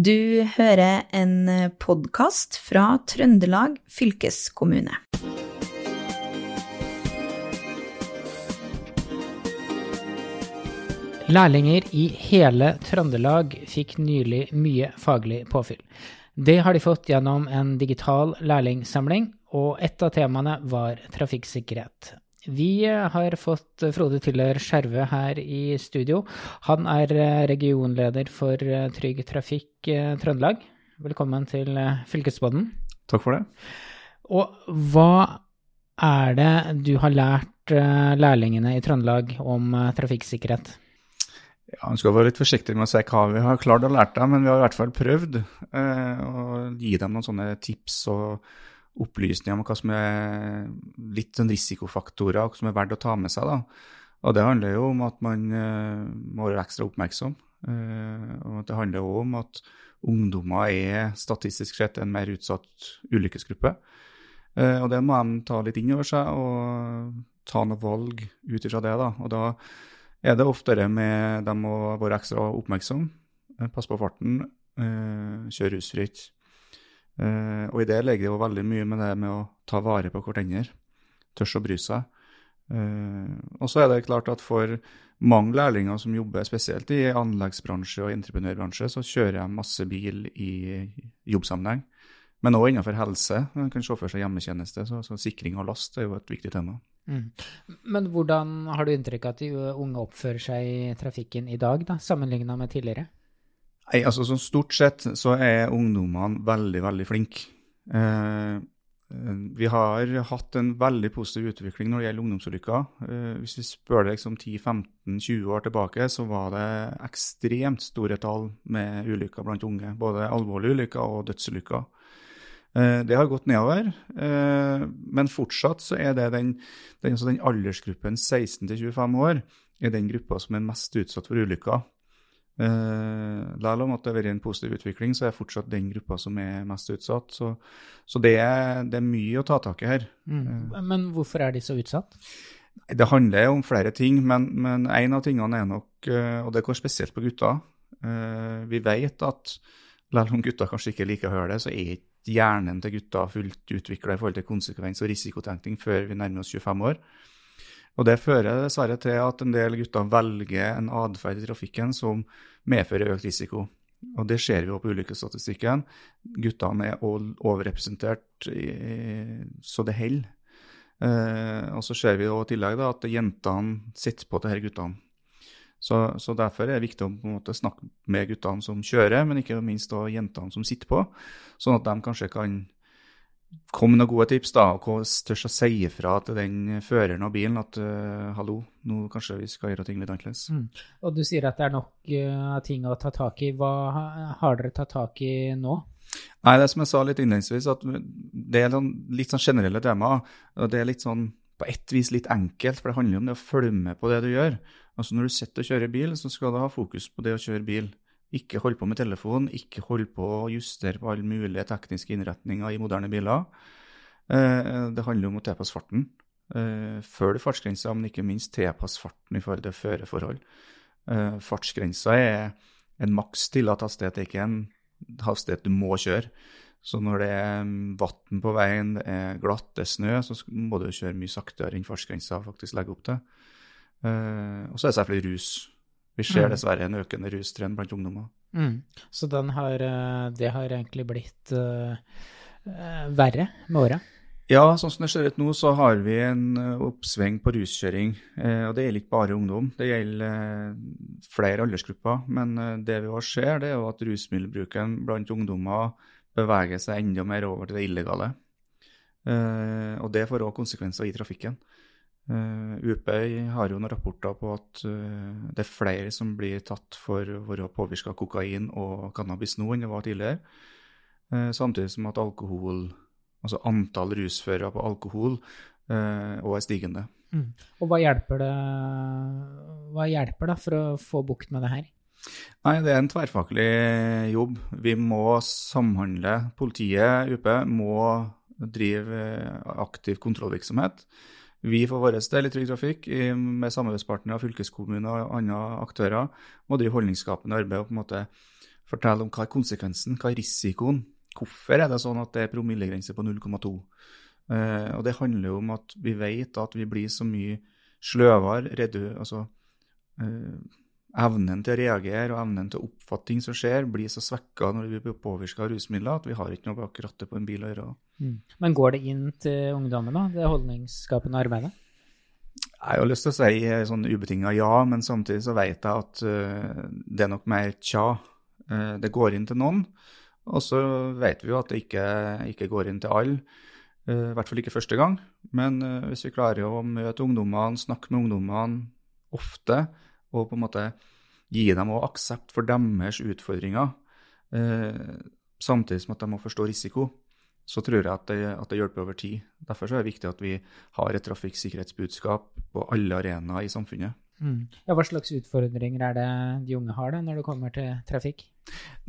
Du hører en podkast fra Trøndelag fylkeskommune. Lærlinger i hele Trøndelag fikk nylig mye faglig påfyll. Det har de fått gjennom en digital lærlingsamling, og et av temaene var trafikksikkerhet. Vi har fått Frode Tiller Skjerve her i studio. Han er regionleder for Trygg Trafikk Trøndelag. Velkommen til Fylkesbåten. Takk for det. Og hva er det du har lært lærlingene i Trøndelag om trafikksikkerhet? Ja, Man skal være litt forsiktig med å si hva vi har klart å lære dem, men vi har i hvert fall prøvd eh, å gi dem noen sånne tips og opplysninger om hva som er litt sånn risikofaktorer og hva som er verdt å ta med seg. da. Og Det handler jo om at man uh, må være ekstra oppmerksom. Uh, og Det handler òg om at ungdommer er statistisk sett en mer utsatt ulykkesgruppe. Uh, og Det må de ta litt inn over seg og ta noen valg ut ifra det. da. Og da er det oftere med de må være ekstra oppmerksom, passe på farten, kjøre rusfritt. Og i det ligger det jo veldig mye med det med å ta vare på hverandre, tørs å bry seg. Og så er det klart at for mange lærlinger som jobber spesielt i anleggsbransje og entreprenørbransje, så kjører jeg masse bil i jobbsammenheng. Men òg innenfor helse. Man kan se for seg hjemmetjeneste, så, så sikring av last er jo et viktig tema. Mm. Men hvordan har du inntrykk av at de unge oppfører seg i trafikken i dag, da, sammenligna med tidligere? Nei, altså sånn Stort sett så er ungdommene veldig, veldig flinke. Eh, vi har hatt en veldig positiv utvikling når det gjelder ungdomsulykker. Eh, hvis vi spør deg liksom 10-15-20 år tilbake, så var det ekstremt store tall med ulykker blant unge. Både alvorlige ulykker og dødsulykker. Det har gått nedover, men fortsatt så er det den, den, altså den aldersgruppen 16-25 år er den gruppa som er mest utsatt for ulykker. Selv om at det har vært en positiv utvikling, så er fortsatt den gruppa som er mest utsatt. Så, så det, er, det, er, mye å ta tak i her. Mm. Men hvorfor er de så utsatt? Det handler om flere ting, men, men en av tingene er nok, og det går spesielt på gutter Vi vet at selv om gutter kanskje ikke liker å høre det, så er ikke hjernen til gutta fullt utvikla i forhold til konsekvens og risikotenkning før vi nærmer oss 25 år. Og Det fører dessverre til at en del gutter velger en atferd i trafikken som medfører økt risiko. Og Det ser vi jo på ulykkesstatistikken. Guttene er overrepresentert så det holder. Eh, og så ser vi jo i tillegg da, at jentene sitter på disse guttene. Så, så, derfor er det viktig å måte snakke med guttene som kjører, men ikke minst da jentene som sitter på, sånn at de kanskje kan komme med noen gode tips da, og tør å si ifra til den føreren av bilen at uh, hallo, nå kanskje vi skal gjøre ting litt annerledes. Mm. Og du sier at det er nok uh, ting å ta tak i. Hva har dere tatt tak i nå? Nei, det er som jeg sa litt innledningsvis, at det er noen, litt sånn generelle temaer. Det er litt sånn på ett vis litt enkelt, for det handler om det å følge med på det du gjør. Altså Når du sitter og kjører bil, så skal du ha fokus på det å kjøre bil. Ikke holde på med telefon, ikke holde på å justere på alle mulige tekniske innretninger i moderne biler. Eh, det handler om å tilpasse farten. Eh, Følg fartsgrensa, men ikke minst tilpasse farten i forhold til føreforhold. Eh, fartsgrensa er en maks tillatt hastighet, ikke en hastighet du må kjøre. Så når det er vann på veien, det er glatt, det er snø, så må du kjøre mye saktere enn fartsgrensa faktisk legger opp til. Og så er det selvfølgelig rus. Vi ser mm. dessverre en økende rustrend blant ungdommer. Mm. Så har, eh, det har egentlig blitt uh, verre med åra? Ja, sånn som det ser ut nå, så har vi en oppsving på ruskjøring. Eh, og det gjelder ikke bare ungdom, det gjelder eh, flere aldersgrupper. Men eh, det vi også ser, det er jo at rusmiddelbruken blant ungdommer beveger seg enda mer over til det illegale. og det får òg konsekvenser i trafikken. Uh, UP har jo noen rapporter på at uh, det er flere som blir tatt for å være påvirka av kokain og cannabis nå enn det var tidligere. Uh, samtidig som at alkohol, altså antall rusførere på alkohol òg er stigende. Mm. Og hva hjelper, det, hva hjelper da for å få bukt med det her? Nei, Det er en tverrfaglig jobb. Vi må samhandle. Politiet, UP, må drive aktiv kontrollvirksomhet. Vi for vår del i Trygg Trafikk, med samarbeidspartnere, fylkeskommuner og andre aktører, må drive holdningsskapende arbeid og på en måte fortelle om hva er konsekvensen, hva er risikoen. Hvorfor er det sånn at det er promillegrense på 0,2? Uh, og det handler jo om at vi vet at vi blir så mye sløvere, altså uh, evnen til å reagere og evnen til å oppfatte ting som skjer, blir så svekka når vi blir påvirka av rusmidler at vi har ikke noe bak rattet på en bil å gjøre. Mm. Men går det inn til ungdommen, da, det holdningsskapende arbeidet? Jeg har lyst til å si sånn ubetinga ja, men samtidig så vet jeg at uh, det er nok mer tja. Uh, det går inn til noen, og så vet vi jo at det ikke, ikke går inn til alle. Uh, I hvert fall ikke første gang. Men hvis vi klarer å møte ungdommene, snakke med ungdommene ofte, og på en måte gi dem også aksept for deres utfordringer, samtidig som at de må forstå risiko, så tror jeg at det, at det, hjelper over tid. Derfor er det viktig at vi har et trafikksikkerhetsbudskap på alle arenaer i samfunnet. Mm. Ja, hva slags utfordringer er det de unge har da, når det kommer til trafikk?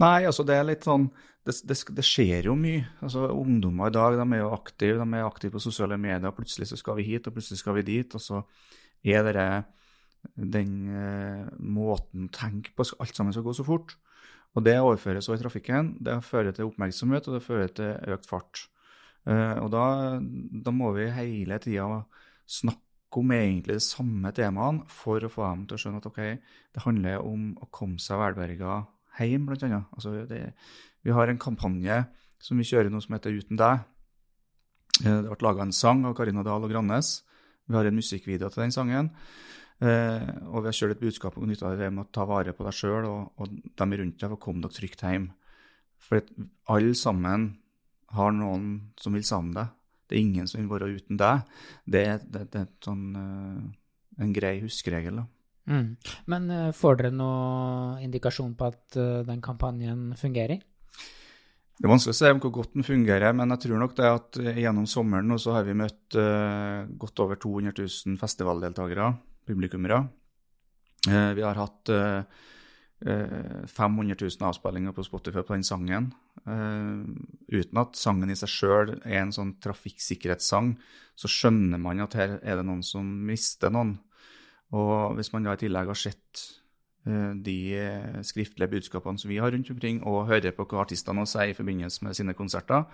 Nei, altså det er litt sånn Det, det, det skjer jo mye. Altså Ungdommer i dag de er jo aktive, de er aktive på sosiale medier. Plutselig så skal vi hit, og plutselig skal vi dit. Og så er det den eh, måten å tenke på Alt sammen skal gå så fort. Og Det overføres også i trafikken. Det fører til oppmerksomhet, og det fører til økt fart. Eh, og da, da, må vi hele tida snakke om egentlig de samme temaene for å få dem til å skjønne at ok, det handler om å komme seg velberga hjem, annet. Altså det, vi har en kampanje som vi kjører nå som heter Uten deg. Uh, det ble laga en sang av Karina Dahl og Grannes. Vi har en musikkvideo til den sangen. Eh, og vi har kjørt et budskap om nytta det med å ta vare på deg sjøl og, og dem rundt deg for å komme dere trygt hjem. For alle sammen har noen som vil sammen deg. Det er ingen som vil være uten deg. Det, det, det er sånn, uh, en grei huskeregel. da. Mm. Men uh, får dere noen indikasjon på at den kampanjen fungerer? Det er vanskelig å se hvor godt den fungerer, men jeg tror nok det at gjennom sommeren nå så har vi møtt godt over 200 000 festivaldeltakere publikummere. Eh, vi har hatt 500 000 avspillinger på Spotify på den sangen. Uh, uten at sangen i seg sjøl er en sånn trafikksikkerhetssang, så skjønner man at her er det noen som mister noen. Og hvis man da i tillegg har sett uh, de skriftlige budskapene som vi har rundt omkring, og hører på hva artistene sier i forbindelse med sine konserter,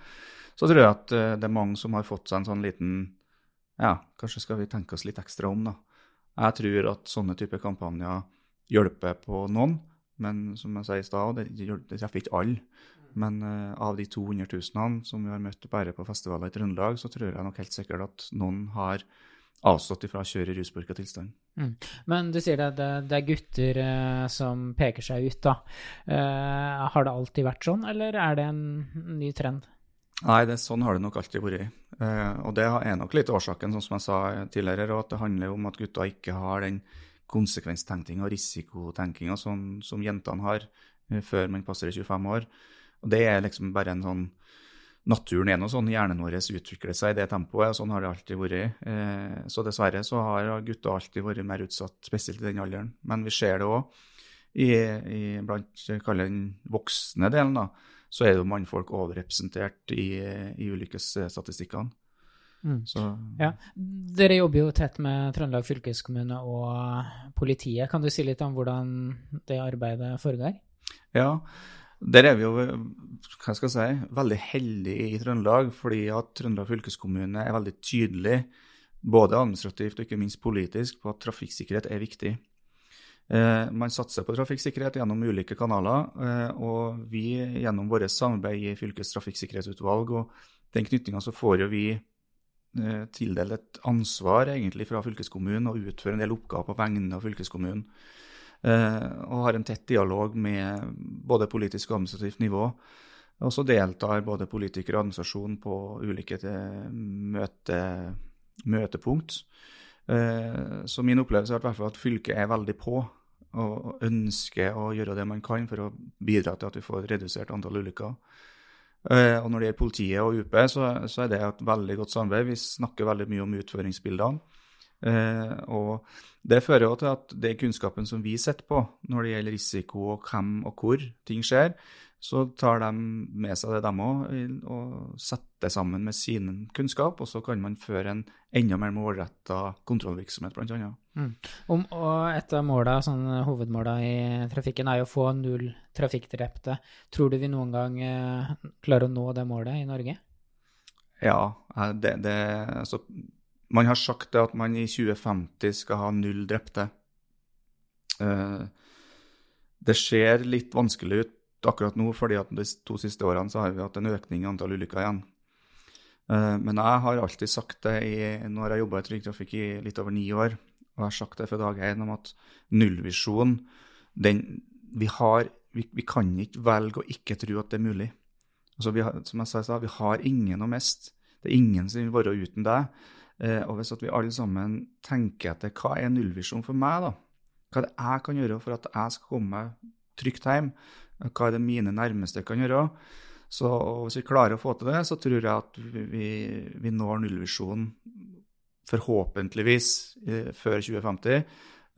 så tror jeg at det er mange som har fått seg en sånn liten Ja, kanskje skal vi tenke oss litt ekstra om, da. Jeg tror at sånne typer kampanjer hjelper på noen, men som jeg sier i stad, det, det treffer ikke alle. Men uh, av de 200 000 som vi har møtt bare på festivaler i Trøndelag, så tror jeg nok helt sikkert at noen har avstått ifra å kjøre i ruspåvirka tilstand. Mm. Men du sier det, det, det er gutter uh, som peker seg ut, da. Uh, har det alltid vært sånn, eller er det en ny trend? Nei, det, sånn har det nok alltid vært. Eh, og det er nok litt årsaken, sånn som jeg sa tidligere, at det handler om at gutta ikke har den konsekvenstenkinga og risikotenkinga som, som, jentene har eh, før man passer 25 år. Og det er liksom bare en sånn Naturen er nå sånn, hjernen vår utvikler seg i det tempoet, og sånn har det alltid vært. Eh, så dessverre så har gutter alltid vært mer utsatt, spesielt i den alderen. Men vi ser det òg blant den voksne delen. da, så er jo mannfolk overrepresentert i, i ulykkesstatistikkene. Mm. Ja. Dere jobber jo tett med Trøndelag fylkeskommune og politiet. Kan du si litt om hvordan det arbeidet foregår? Ja, der er vi jo hva skal jeg si, veldig heldige i Trøndelag, fordi at Trøndelag fylkeskommune er veldig tydelig, både administrativt og ikke minst politisk, på at trafikksikkerhet er viktig. Eh, man satser på trafikksikkerhet gjennom ulike kanaler, eh, og vi gjennom vårt samarbeid i fylkes trafikksikkerhetsutvalg og den knytninga så får jo vi eh, tildelt et ansvar egentlig fra fylkeskommunen å utføre en del oppgaver på vegne av fylkeskommunen. Og har en tett dialog med både politisk og administrativt nivå. Og så deltar både politikere og administrasjon på ulike møte, møtepunkt. Så min opplevelse er at fylket er veldig på og ønsker å gjøre det man kan for å bidra til at vi får redusert antall ulykker. Uh, og Når det gjelder politiet og UP, så, så, er det et veldig godt samarbeid. Vi snakker veldig mye om utføringsbildene. Eh, og det fører jo til at det kunnskapen som vi sitter på når det gjelder risiko og hvem og hvor ting skjer, så tar de med seg det, dem òg, og setter det sammen med sin kunnskap. Og så kan man føre en enda mer målretta kontrollvirksomhet, bl.a. Mm. Og, og et av målene, sånn, hovedmålene i trafikken er jo å få null trafikkdrepte. Tror du vi noen gang eh, klarer å nå det målet i Norge? Ja, det, det altså, Man har sagt at man i 2050 skal ha null drepte. Uh, det ser litt vanskelig ut akkurat nå, fordi at de to siste årene så har vi hatt en økning i antall ulykker igjen. Uh, men jeg har alltid sagt det i, Nå har jeg jobba i Trygg Trafikk i litt over ni år, og jeg har sagt det fra dag én om at nullvisjon den, vi, vi, vi, kan ikke velge å ikke tro at det er mulig. Altså har, som jeg sa, vi har ingen å miste. Det er ingen som vil være uten deg. Uh, og hvis vi alle sammen tenker etter hva er nullvisjon for meg, da? Hva er det jeg kan gjøre for at jeg skal komme meg trygt hjem? Hva er det mine nærmeste kan gjøre? Så hvis vi klarer å få til det, så tror jeg at vi, vi når nullvisjonen forhåpentligvis før 2050.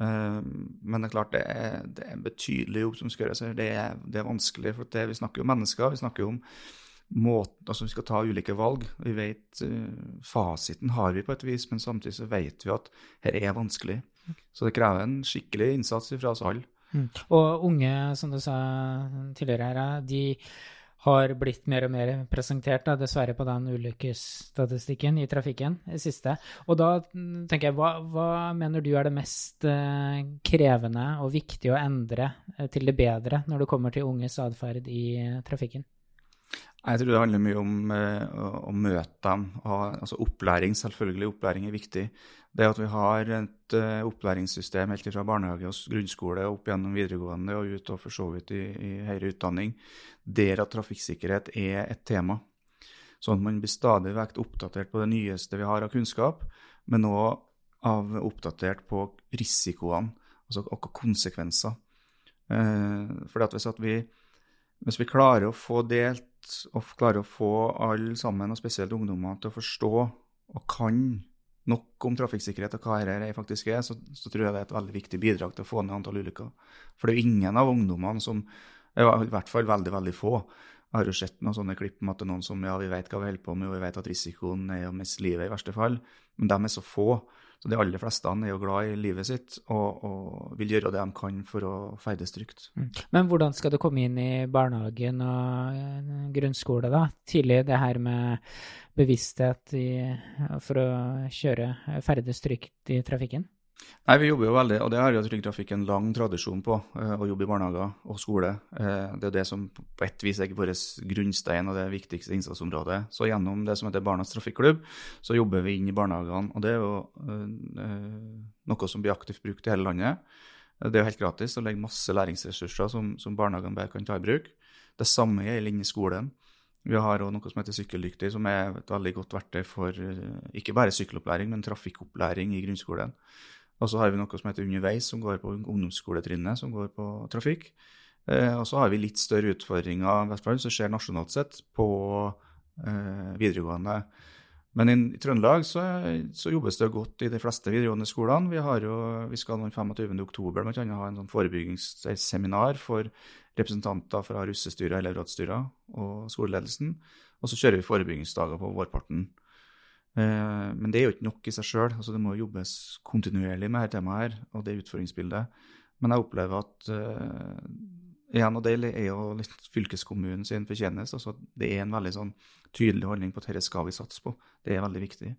Eh, men det er klart det er, det er en betydelig jobb som skal gjøres her. Det det er vanskelig, for det, vi snakker om mennesker. Vi snakker om måten, altså Vi skal ta ulike valg. Vi vet uh, Fasiten har vi på et vis, men samtidig så vet vi at dette er vanskelig. Så det krever en skikkelig innsats fra oss alle. Mm. Og unge, som du sa tidligere her, de har blitt mer og mer presentert, da, dessverre, på den ulykkesstatistikken i trafikken i siste. Og da tenker jeg, hva, hva mener du er det mest eh, krevende og viktig å endre eh, til det bedre når det kommer til unges atferd i trafikken? Jeg tror det handler mye om uh, å møte dem. Altså Opplæring, selvfølgelig. Opplæring er viktig. Det at vi har et uh, opplæringssystem helt fra barnehage og grunnskole opp gjennom videregående og ut og for så vidt i, i høyere utdanning, der at trafikksikkerhet er et tema. Sånn at man blir stadig vekt oppdatert på det nyeste vi har av kunnskap, men òg av oppdatert på risikoene altså, og konsekvenser. Uh, for hvis, vi, hvis vi klarer å få delt og klarer å få alle sammen, og spesielt ungdommer, til å forstå og kan nok om trafikksikkerhet og hva dette faktisk er, så, så, tror jeg det er et veldig viktig bidrag til å få ned antall ulykker. For det er jo ingen av ungdommene som I hvert fall veldig, veldig få. Jeg har jo sett noen sånne klipp med at det er noen som ja, vi vet hva vi holder på med, og vi vet at risikoen er å miste livet i verste fall, men de er så få. Så de aller fleste er jo glad i livet sitt og, og, vil gjøre det de kan for å ferdes trygt. Mm. Men hvordan skal det komme inn i barnehagen og eh, grunnskole, da? Tidlig det her med bevissthet i, for å kjøre, ferdes trygt i trafikken? Nei, Vi jobber jo veldig, og det har jo Trygg Trafikk en lang tradisjon på, eh, å jobbe i barnehager og skole. Eh, det er det som på et vis er vår grunnstein og det viktigste innsatsområdet. Så gjennom det som heter Barnas Trafikklubb, så jobber vi inn i barnehagene. Og det er jo eh, noe som blir aktivt brukt i hele landet. Det er jo helt gratis. å legge masse læringsressurser som, som barnehagene bare kan ta i bruk. Det samme gjelder inn i skolen. Vi har òg noe som heter Sykkeldyktig, som er et veldig godt verktøy for ikke bare sykkelopplæring, men trafikkopplæring i grunnskolen. Og så har vi noe som heter Underveis, som går på ungdomsskoletrinnet, som går på trafikk. Eh, og så har vi litt større utfordringer i Vestfold, som skjer nasjonalt sett, på eh, videregående. Men i, i Trøndelag så, så, jobbes det godt i de fleste videregående skolene. Vi, har jo, vi skal den 25. oktober blant annet ha en sånn forebyggingsseminar for representanter fra russestyret, elevrådsstyret og skoleledelsen. Og så kjører vi forebyggingsdager på vårparten. Eh, men det er jo ikke nok i seg sjøl. Altså, det må jobbes kontinuerlig med dette temaet her, og det utfordringsbildet. Men jeg opplever at uh, igjen, og det er jo litt fylkeskommunen sin fortjeneste. Altså, det er en veldig sånn tydelig holdning på at dette skal vi satse på. Det er veldig viktig.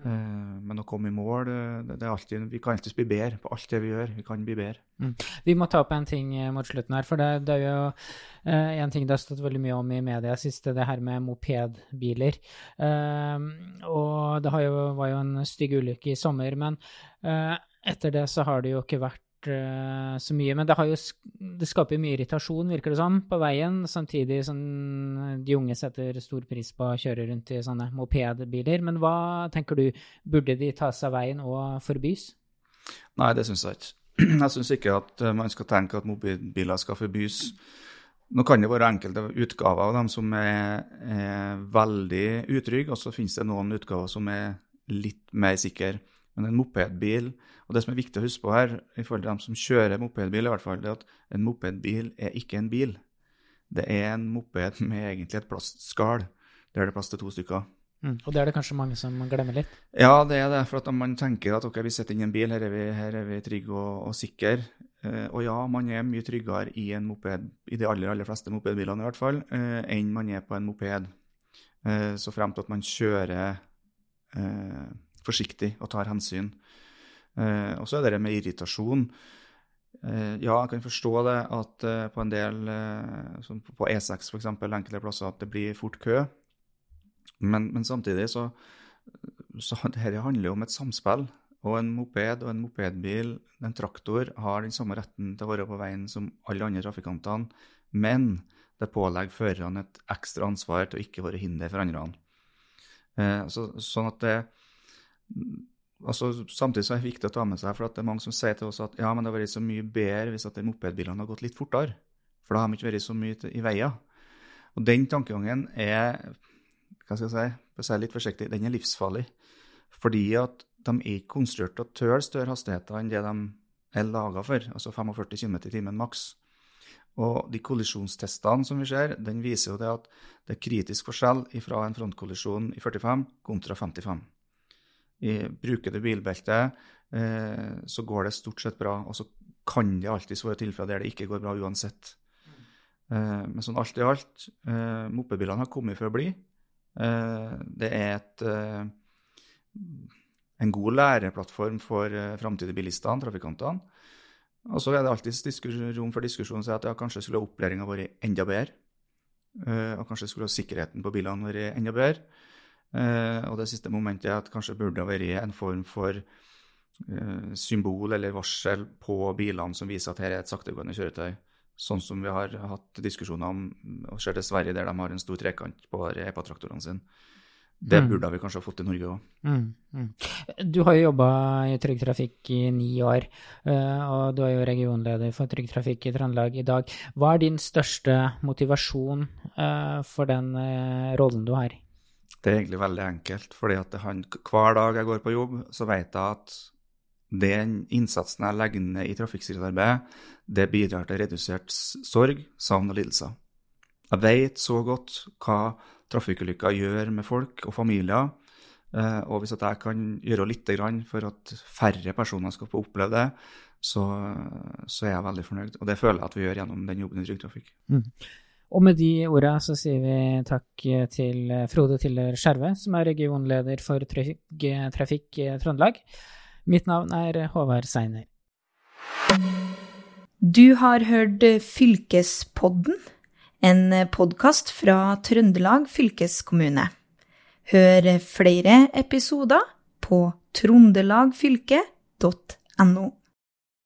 Eh, men å komme i mål det, det er alltid, Vi kan alltid bli bedre på alt det vi gjør. Vi kan bli bedre. Mm. Vi må ta opp en ting eh, mot slutten her. For det, det er jo eh, en ting det har stått veldig mye om i media siste, det her med mopedbiler. Eh, og det jo, var jo en stygg ulykke i sommer. Men eh, etter det så har det jo ikke vært så mye. Men det, jo, det skaper mye irritasjon, virker det som, på veien. Samtidig som de unge setter stor pris på å kjøre rundt i sånne mopedbiler. Men hva tenker du, burde de tas av veien og forbys? Nei, det syns jeg ikke. Jeg syns ikke at eh, man skal tenke at mobilbiler skal forbys. Nå kan det være enkelte utgaver av dem som er, er veldig utrygge, og så finnes det noen utgaver som er litt mer sikre. Men en mopedbil Og det som er viktig å huske på her, i forhold til dem som kjører mopedbil, i hvert fall, er at en mopedbil er ikke en bil. Det er en moped med egentlig et plastskall, der det er plass til to stykker. Mm. Og det er det kanskje mange som glemmer litt? Ja, det er det. For at man tenker at ok, vi sitter inn i en bil, her er vi, her er vi trygge og, og sikre. Eh, og ja, man er mye tryggere i en moped, i de aller, aller fleste mopedbilene i hvert fall, eh, enn man er på en moped. Eh, så frem til at man kjører eh, forsiktig og tar hensyn. Eh, og så er det det med irritasjon. Eh, ja, jeg kan forstå det at eh, på en del, som på E6 f.eks., enkelte plasser, at det blir fort kø. Men, men samtidig så, så dette handler jo om et samspill. Og en moped og en mopedbil, en traktor, har den samme retten til å være på veien som alle andre trafikantene, men det pålegger førerne et ekstra ansvar til å ikke være hinder for andre. Eh, så, sånn at det altså, Samtidig så er det viktig å ta med seg, for det er mange som sier til oss at ja, men det hadde vært så mye bedre hvis at de mopedbilene hadde gått litt fortere. For da har de ikke vært så mye i veien. Og den tankegangen er hva skal jeg si, for å si litt forsiktig, den er livsfarlig. Fordi at de er ikke konstruert til å tøle større hastigheter enn det de er laga for, altså 45 km i timen maks. Og de kollisjonstestene som vi ser, den viser jo det at det er kritisk forskjell fra en frontkollisjon i 45 kontra 55. Bruker du bilbelte, eh, så går det stort sett bra. Og så kan det alltids være tilfeller der det ikke går bra uansett. Eh, men sånn alt i alt, eh, moppebilene har kommet for å bli. Det er et, en god læreplattform for framtidige bilistene, trafikantene. Og så er det alltid rom for diskusjon at ja, kanskje skulle opplæringa vært enda bedre. Og kanskje skulle sikkerheten på bilene vært enda bedre. Og det siste momentet er at kanskje burde det vært en form for symbol eller varsel på bilene som viser at her er et saktegående kjøretøy. Sånn som vi har hatt diskusjoner om og ser til Sverige, der de har en stor trekant på EPA-traktorene sine. Det mm. burde vi kanskje ha fått i Norge òg. Mm, mm. Du har jo jobba i Trygg Trafikk i ni år, eh, og du er jo regionleder for Trygg Trafikk i Trøndelag i dag. Hva er din største motivasjon eh, for den eh, rollen du har? Det er egentlig veldig enkelt. fordi han, hver dag jeg går på jobb, så vet jeg at den innsatsen jeg legger ned i trafikksikkerhetsarbeidet, det bidrar til redusert sorg, savn og lidelser. Jeg vet så godt hva trafikkulykker gjør med folk og familier. Eh, og hvis jeg kan gjøre litt for at færre personer skal få oppleve det, så, så, er jeg veldig fornøyd. Og det føler jeg at vi gjør gjennom den jobben i Trygg Trafikk. Mm. Og med de ordene så sier vi takk til Frode Tiller Skjerve, som er regionleder for Trygg Trafikk Trøndelag. Mitt navn er Håvard Seiner. Du har hørt Fylkespodden, en podkast fra Trøndelag fylkeskommune. Hør flere episoder på trondelagfylket.no.